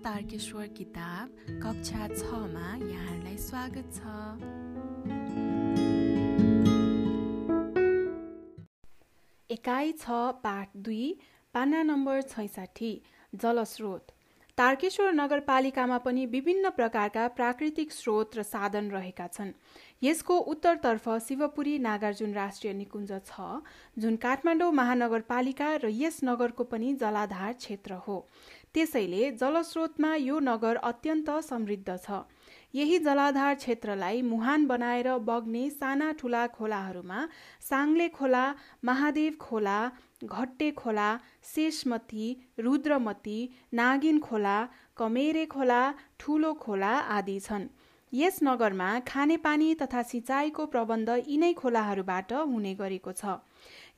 तारकेश्वर किताब कक्षा छमा यहाँहरूलाई स्वागत छ। एकाइ छ पाठ दुई पाना नम्बर छैसाठी जलस्रोत। तारकेश्वर नगरपालिकामा पनि विभिन्न प्रकारका प्राकृतिक स्रोत र साधन रहेका छन्। यसको उत्तरतर्फ शिवपुरी नागार्जुन राष्ट्रिय निकुञ्ज छ जुन काठमाडौँ महानगरपालिका र यस नगरको पनि जलाधार क्षेत्र हो। त्यसैले जलस्रोतमा यो नगर अत्यन्त समृद्ध छ। यही जलाधार क्षेत्रलाई मुहान बनाएर बग्ने साना ठुला खोलाहरूमा साङ्ले खोला महादेव खोला घट्टे खोला शेषमती रुद्रमती नागिन खोला कमेरे खोला ठुलो खोला आदि छन्। यस नगरमा खानेपानी तथा सिँचाइको प्रबन्ध यिनै खोलाहरूबाट हुने गरेको छ।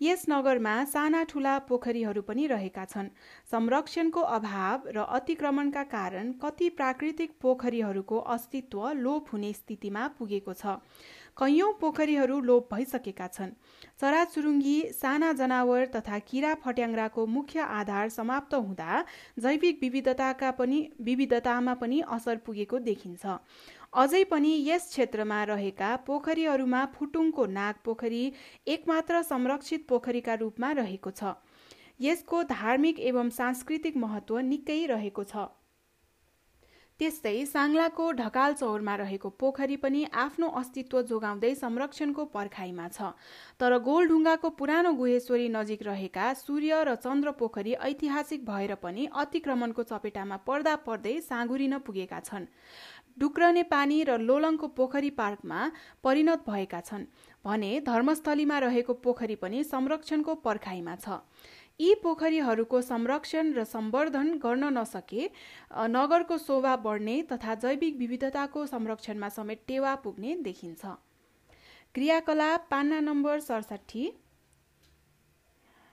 यस नगरमा साना ठुला पोखरीहरू पनि रहेका छन्। संरक्षणको अभाव र अतिक्रमणका कारण कति प्राकृतिक पोखरीहरूको अस्तित्व लोप हुने स्थितिमा पुगेको छ। कैयौँ पोखरीहरू लोप भइसकेका छन्। चराचुरुङ्गी साना जनावर तथा किरा फट्याङ्ग्राको मुख्य आधार समाप्त हुँदा जैविक विविधताका पनि विविधतामा पनि असर पुगेको देखिन्छ। अझै पनि यस क्षेत्रमा रहेका पोखरीहरूमा फुटुङको नाग पोखरी एकमात्र संरक्षित पोखरीका रूपमा रहेको छ। यसको धार्मिक एवं सांस्कृतिक महत्व निकै रहेको छ। त्यस्तै साङ्लाको ढकाल चौरमा रहेको पोखरी पनि आफ्नो अस्तित्व जोगाउँदै संरक्षणको पर्खाइमा छ। तर गोलढुङ्गाको पुरानो गुहेश्वरी नजिक रहेका सूर्य र चन्द्र पोखरी ऐतिहासिक भएर पनि अतिक्रमणको चपेटामा पर्दा पर्दै साँगुरिन पुगेका छन्। डुक्रने पानी र लोलङको पोखरी पार्कमा परिणत भएका छन् भने धर्मस्थलीमा रहेको पोखरी पनि संरक्षणको पर्खाइमा छ। यी पोखरीहरूको संरक्षण र सम्वर्धन गर्न नसके नगरको शोभा बढ्ने तथा जैविक विविधताको संरक्षणमा समेत टेवा पुग्ने देखिन्छ। क्रियाकलाप पान्ना नम्बर सडसठी।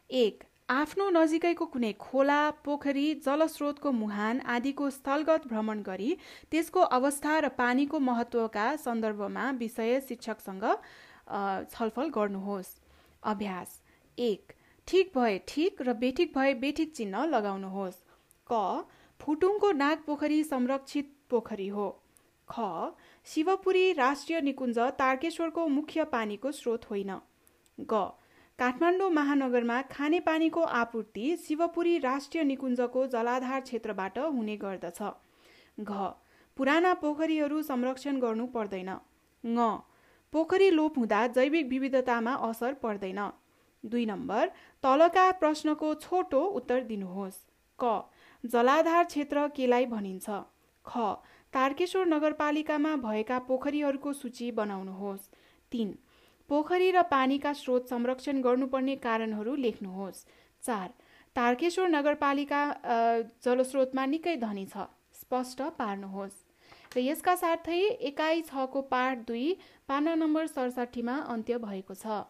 एक आफ्नो नजिकैको कुनै खोला पोखरी जलस्रोतको मुहान आदिको स्थलगत भ्रमण गरी त्यसको अवस्था र पानीको महत्त्वका सन्दर्भमा विषय शिक्षकसँग छलफल गर्नुहोस्। अभ्यास। एक ठिक भए ठिक र बेठिक भए बेठिक चिन्ह लगाउनुहोस्। क फुटुङको नाग पोखरी संरक्षित पोखरी हो। ख शिवपुरी राष्ट्रिय निकुञ्ज तारकेश्वरको मुख्य पानीको स्रोत होइन। ग काठमाडौँ महानगरमा खानेपानीको आपूर्ति शिवपुरी राष्ट्रिय निकुञ्जको जलाधार क्षेत्रबाट हुने गर्दछ। घ पुराना पोखरीहरू संरक्षण गर्नु पर्दैन। ङ पोखरी लोप हुँदा जैविक विविधतामा असर पर्दैन। दुई नम्बर तलका प्रश्नको छोटो उत्तर दिनुहोस्। क जलाधार क्षेत्र केलाई भनिन्छ? ख तारकेश्वर नगरपालिकामा भएका पोखरीहरूको सूची बनाउनुहोस्। तिन पोखरी र पानीका स्रोत संरक्षण गर्नुपर्ने कारणहरू लेख्नुहोस्। चार तारकेश्वर नगरपालिका जलस्रोतमा निकै धनी छ स्पष्ट पार्नुहोस्। र यसका साथै एकाइ छको पाठ दुई पाना नम्बर सडसठीमा अन्त्य भएको छ।